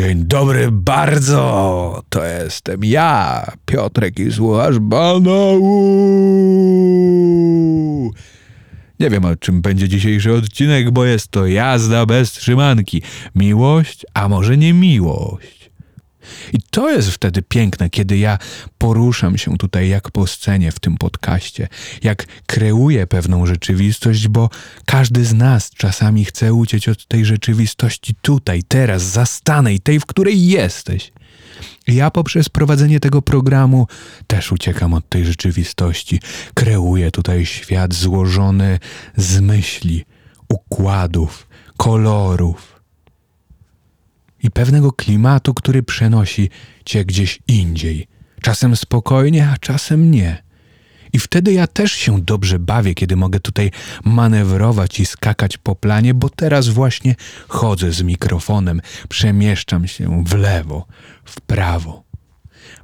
Dzień dobry bardzo! To jestem ja, Piotrek i słuchasz banału! Nie wiem o czym będzie dzisiejszy odcinek, bo jest to jazda bez trzymanki. Miłość, a może nie miłość. I to jest wtedy piękne, kiedy ja poruszam się tutaj jak po scenie w tym podcaście, jak kreuję pewną rzeczywistość, bo każdy z nas czasami chce uciec od tej rzeczywistości tutaj, teraz, zastanej, tej, w której jesteś. Ja poprzez prowadzenie tego programu też uciekam od tej rzeczywistości. Kreuję tutaj świat złożony z myśli, układów, kolorów i pewnego klimatu, który przenosi cię gdzieś indziej. Czasem spokojnie, a czasem nie. I wtedy ja też się dobrze bawię, kiedy mogę tutaj manewrować i skakać po planie, bo teraz właśnie chodzę z mikrofonem, przemieszczam się w lewo, w prawo.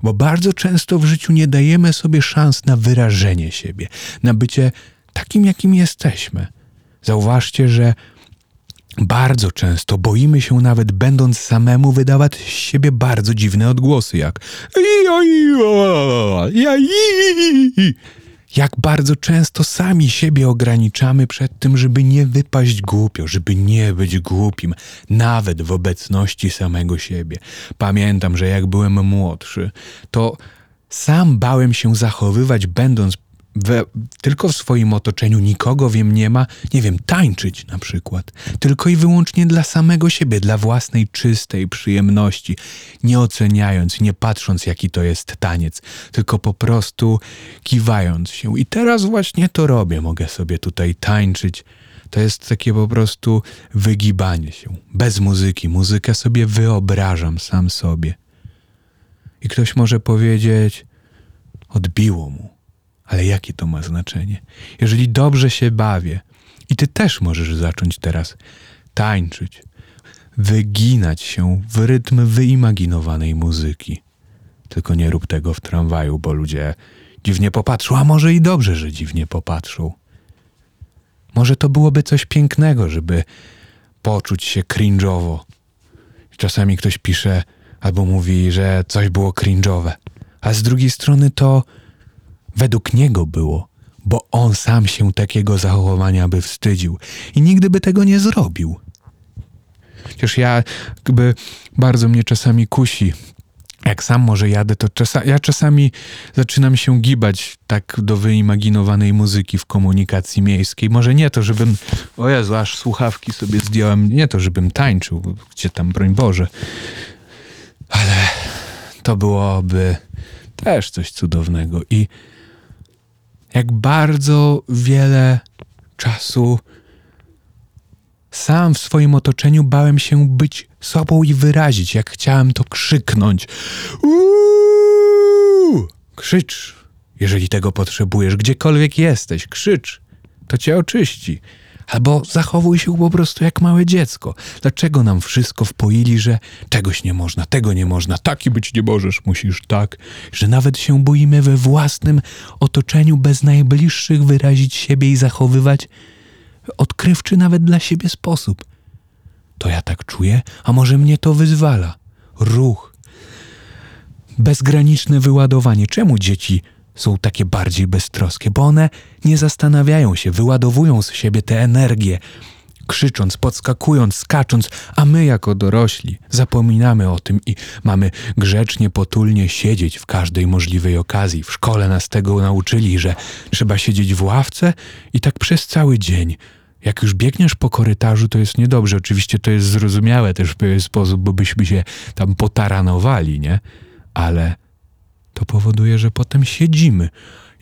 Bo bardzo często w życiu nie dajemy sobie szans na wyrażenie siebie, na bycie takim, jakim jesteśmy. Zauważcie, że bardzo często boimy się nawet będąc samemu wydawać z siebie bardzo dziwne odgłosy, jak jak bardzo często sami siebie ograniczamy przed tym, żeby nie wypaść głupio, żeby nie być głupim, nawet w obecności samego siebie. Pamiętam, że jak byłem młodszy, to sam bałem się zachowywać, będąc we, tylko w swoim otoczeniu nikogo wiem nie ma, nie wiem, tańczyć na przykład, tylko i wyłącznie dla samego siebie, dla własnej czystej przyjemności, nie oceniając, nie patrząc jaki to jest taniec, tylko po prostu kiwając się. I teraz właśnie to robię, mogę sobie tutaj tańczyć. To jest takie po prostu wygibanie się, bez muzyki. Muzykę sobie wyobrażam sam sobie. I ktoś może powiedzieć, odbiło mu ale jakie to ma znaczenie? Jeżeli dobrze się bawię, i ty też możesz zacząć teraz tańczyć, wyginać się w rytm wyimaginowanej muzyki. Tylko nie rób tego w tramwaju, bo ludzie dziwnie popatrzą, a może i dobrze, że dziwnie popatrzą. Może to byłoby coś pięknego, żeby poczuć się cringe'owo. Czasami ktoś pisze albo mówi, że coś było cringe'owe, a z drugiej strony to według niego było, bo on sam się takiego zachowania by wstydził i nigdy by tego nie zrobił. Chociaż ja jakby bardzo mnie czasami kusi. Jak sam może jadę, to czasa, ja czasami zaczynam się gibać tak do wyimaginowanej muzyki w komunikacji miejskiej. Może nie to, żebym, o Jezu, aż słuchawki sobie zdjąłem, nie to, żebym tańczył, gdzie tam, broń Boże. Ale to byłoby też coś cudownego i jak bardzo wiele czasu sam w swoim otoczeniu bałem się być sobą i wyrazić, jak chciałem to krzyknąć. Uuu! Krzycz, jeżeli tego potrzebujesz, gdziekolwiek jesteś, krzycz. To cię oczyści. Albo zachowuj się po prostu jak małe dziecko. Dlaczego nam wszystko wpoili, że czegoś nie można, tego nie można, taki być nie możesz, musisz tak, że nawet się boimy we własnym otoczeniu bez najbliższych wyrazić siebie i zachowywać odkrywczy nawet dla siebie sposób. To ja tak czuję, a może mnie to wyzwala. Ruch. Bezgraniczne wyładowanie. Czemu dzieci są takie bardziej beztroskie, bo one nie zastanawiają się, wyładowują z siebie tę energię, krzycząc, podskakując, skacząc, a my jako dorośli zapominamy o tym i mamy grzecznie, potulnie siedzieć w każdej możliwej okazji. W szkole nas tego nauczyli, że trzeba siedzieć w ławce i tak przez cały dzień. Jak już biegniesz po korytarzu, to jest niedobrze. Oczywiście to jest zrozumiałe też w pewien sposób, bo byśmy się tam potaranowali, nie? Ale to powoduje, że potem siedzimy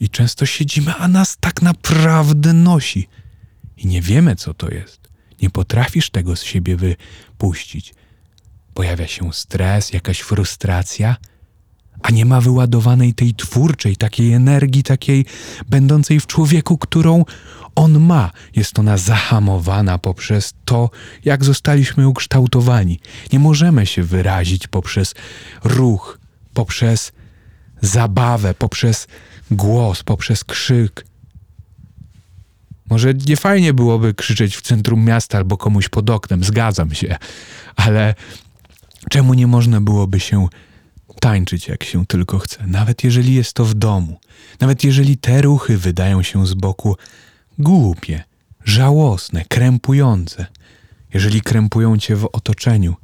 i często siedzimy, a nas tak naprawdę nosi. I nie wiemy, co to jest. Nie potrafisz tego z siebie wypuścić. Pojawia się stres, jakaś frustracja, a nie ma wyładowanej tej twórczej, takiej energii, takiej będącej w człowieku, którą on ma. Jest ona zahamowana poprzez to, jak zostaliśmy ukształtowani. Nie możemy się wyrazić poprzez ruch, poprzez zabawę, poprzez głos, poprzez krzyk. Może nie fajnie byłoby krzyczeć w centrum miasta albo komuś pod oknem, zgadzam się, ale Czemu nie można byłoby się tańczyć jak się tylko chce, nawet jeżeli jest to w domu, nawet jeżeli te ruchy wydają się z boku głupie, żałosne, krępujące. Jeżeli krępują cię w otoczeniu,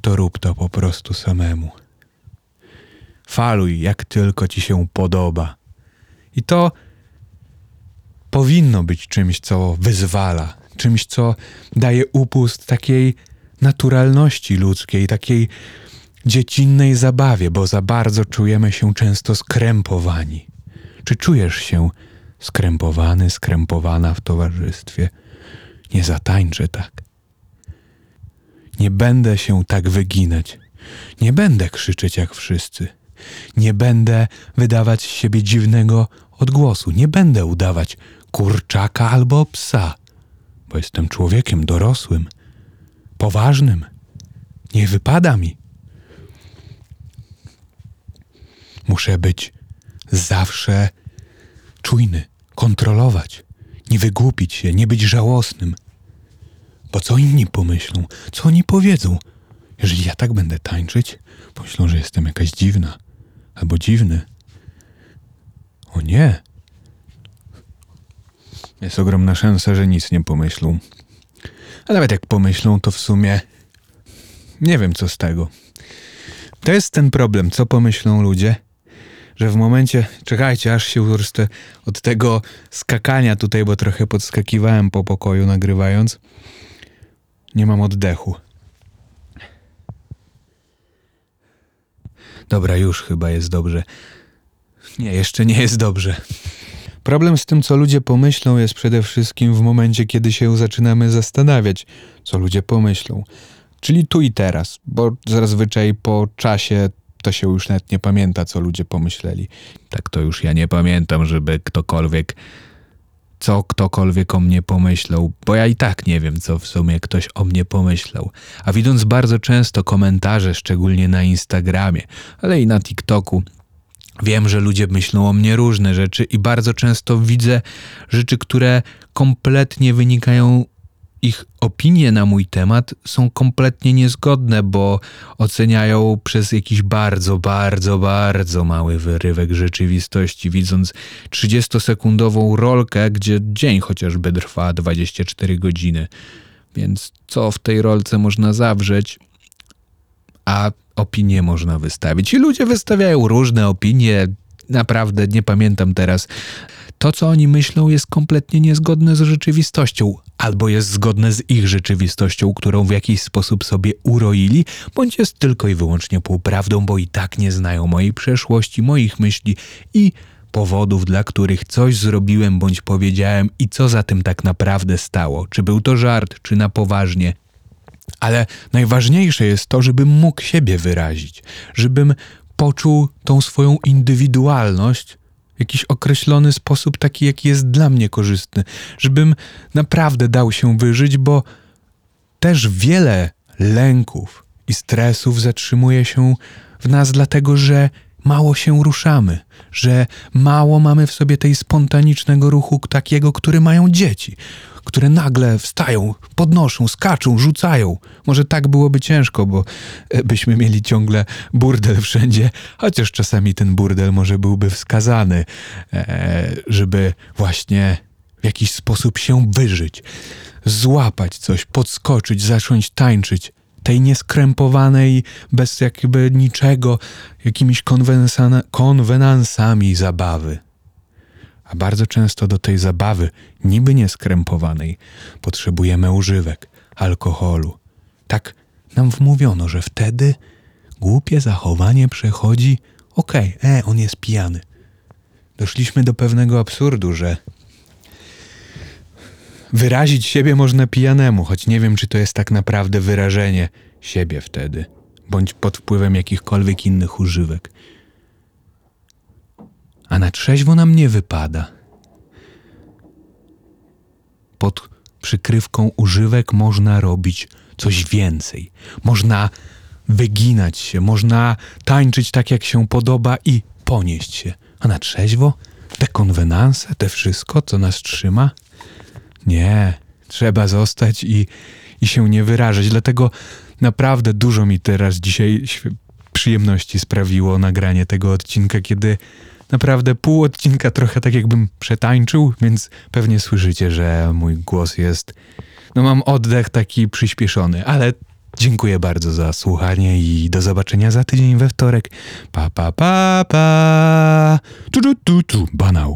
to rób to po prostu samemu. Faluj, jak tylko ci się podoba. I to powinno być czymś, co wyzwala, czymś, co daje upust takiej naturalności ludzkiej, takiej dziecinnej zabawie, bo za bardzo czujemy się często skrępowani. Czy czujesz się skrępowany, skrępowana w towarzystwie? Nie zatańczę tak. Nie będę się tak wyginać. Nie będę krzyczeć jak wszyscy. Nie będę wydawać z siebie dziwnego odgłosu. Nie będę udawać kurczaka albo psa, bo jestem człowiekiem dorosłym, poważnym. Nie wypada mi. Muszę być zawsze czujny, kontrolować, nie wygłupić się, nie być żałosnym. Bo co inni pomyślą, co oni powiedzą? Jeżeli ja tak będę tańczyć, pomyślą, że jestem jakaś dziwna albo dziwny. O nie. Jest ogromna szansa, że nic nie pomyślą. A nawet jak pomyślą, to w sumie nie wiem co z tego. To jest ten problem, co pomyślą ludzie, że w momencie, czekajcie, aż się urstę od tego skakania tutaj, bo trochę podskakiwałem po pokoju nagrywając. Nie mam oddechu. Dobra, już chyba jest dobrze. Nie, jeszcze nie jest dobrze. Problem z tym, co ludzie pomyślą, jest przede wszystkim w momencie, kiedy się zaczynamy zastanawiać, co ludzie pomyślą. Czyli tu i teraz, bo zazwyczaj po czasie to się już nawet nie pamięta, co ludzie pomyśleli. Tak to już ja nie pamiętam, żeby ktokolwiek, co ktokolwiek o mnie pomyślał, bo ja i tak nie wiem, co w sumie ktoś o mnie pomyślał. A widząc bardzo często komentarze, szczególnie na Instagramie, ale i na TikToku, Wiem, że ludzie myślą o mnie różne rzeczy i bardzo często widzę rzeczy, które kompletnie wynikają ich opinie na mój temat są kompletnie niezgodne, bo oceniają przez jakiś bardzo, bardzo, bardzo mały wyrywek rzeczywistości, widząc 30-sekundową rolkę, gdzie dzień chociażby trwa 24 godziny. Więc co w tej rolce można zawrzeć, a opinie można wystawić. I ludzie wystawiają różne opinie, naprawdę nie pamiętam teraz. To, co oni myślą, jest kompletnie niezgodne z rzeczywistością, albo jest zgodne z ich rzeczywistością, którą w jakiś sposób sobie uroili, bądź jest tylko i wyłącznie półprawdą, bo i tak nie znają mojej przeszłości, moich myśli i powodów, dla których coś zrobiłem bądź powiedziałem i co za tym tak naprawdę stało. Czy był to żart, czy na poważnie. Ale najważniejsze jest to, żebym mógł siebie wyrazić, żebym poczuł tą swoją indywidualność jakiś określony sposób, taki jaki jest dla mnie korzystny, żebym naprawdę dał się wyżyć, bo też wiele lęków i stresów zatrzymuje się w nas, dlatego że mało się ruszamy, że mało mamy w sobie tej spontanicznego ruchu takiego, który mają dzieci, które nagle wstają, podnoszą, skaczą, rzucają. Może tak byłoby ciężko, bo e, byśmy mieli ciągle burdel wszędzie, chociaż czasami ten burdel może byłby wskazany, e, żeby właśnie w jakiś sposób się wyżyć, złapać coś, podskoczyć, zacząć tańczyć tej nieskrępowanej, bez jakby niczego, jakimiś konwenansami zabawy. A bardzo często do tej zabawy, niby nieskrępowanej, potrzebujemy używek, alkoholu. Tak nam wmówiono, że wtedy głupie zachowanie przechodzi, okej, okay, e, on jest pijany. Doszliśmy do pewnego absurdu, że wyrazić siebie można pijanemu, choć nie wiem, czy to jest tak naprawdę wyrażenie siebie wtedy, bądź pod wpływem jakichkolwiek innych używek a na trzeźwo nam nie wypada. Pod przykrywką używek można robić coś więcej. Można wyginać się, można tańczyć tak, jak się podoba i ponieść się. A na trzeźwo te konwenanse, te wszystko, co nas trzyma? Nie, trzeba zostać i, i się nie wyrażać. Dlatego Naprawdę dużo mi teraz dzisiaj przyjemności sprawiło nagranie tego odcinka, kiedy naprawdę pół odcinka trochę tak jakbym przetańczył, więc pewnie słyszycie, że mój głos jest. No mam oddech taki przyspieszony, ale dziękuję bardzo za słuchanie i do zobaczenia za tydzień we wtorek. Pa pa pa pa. Tu, tu, tu, tu. Banał.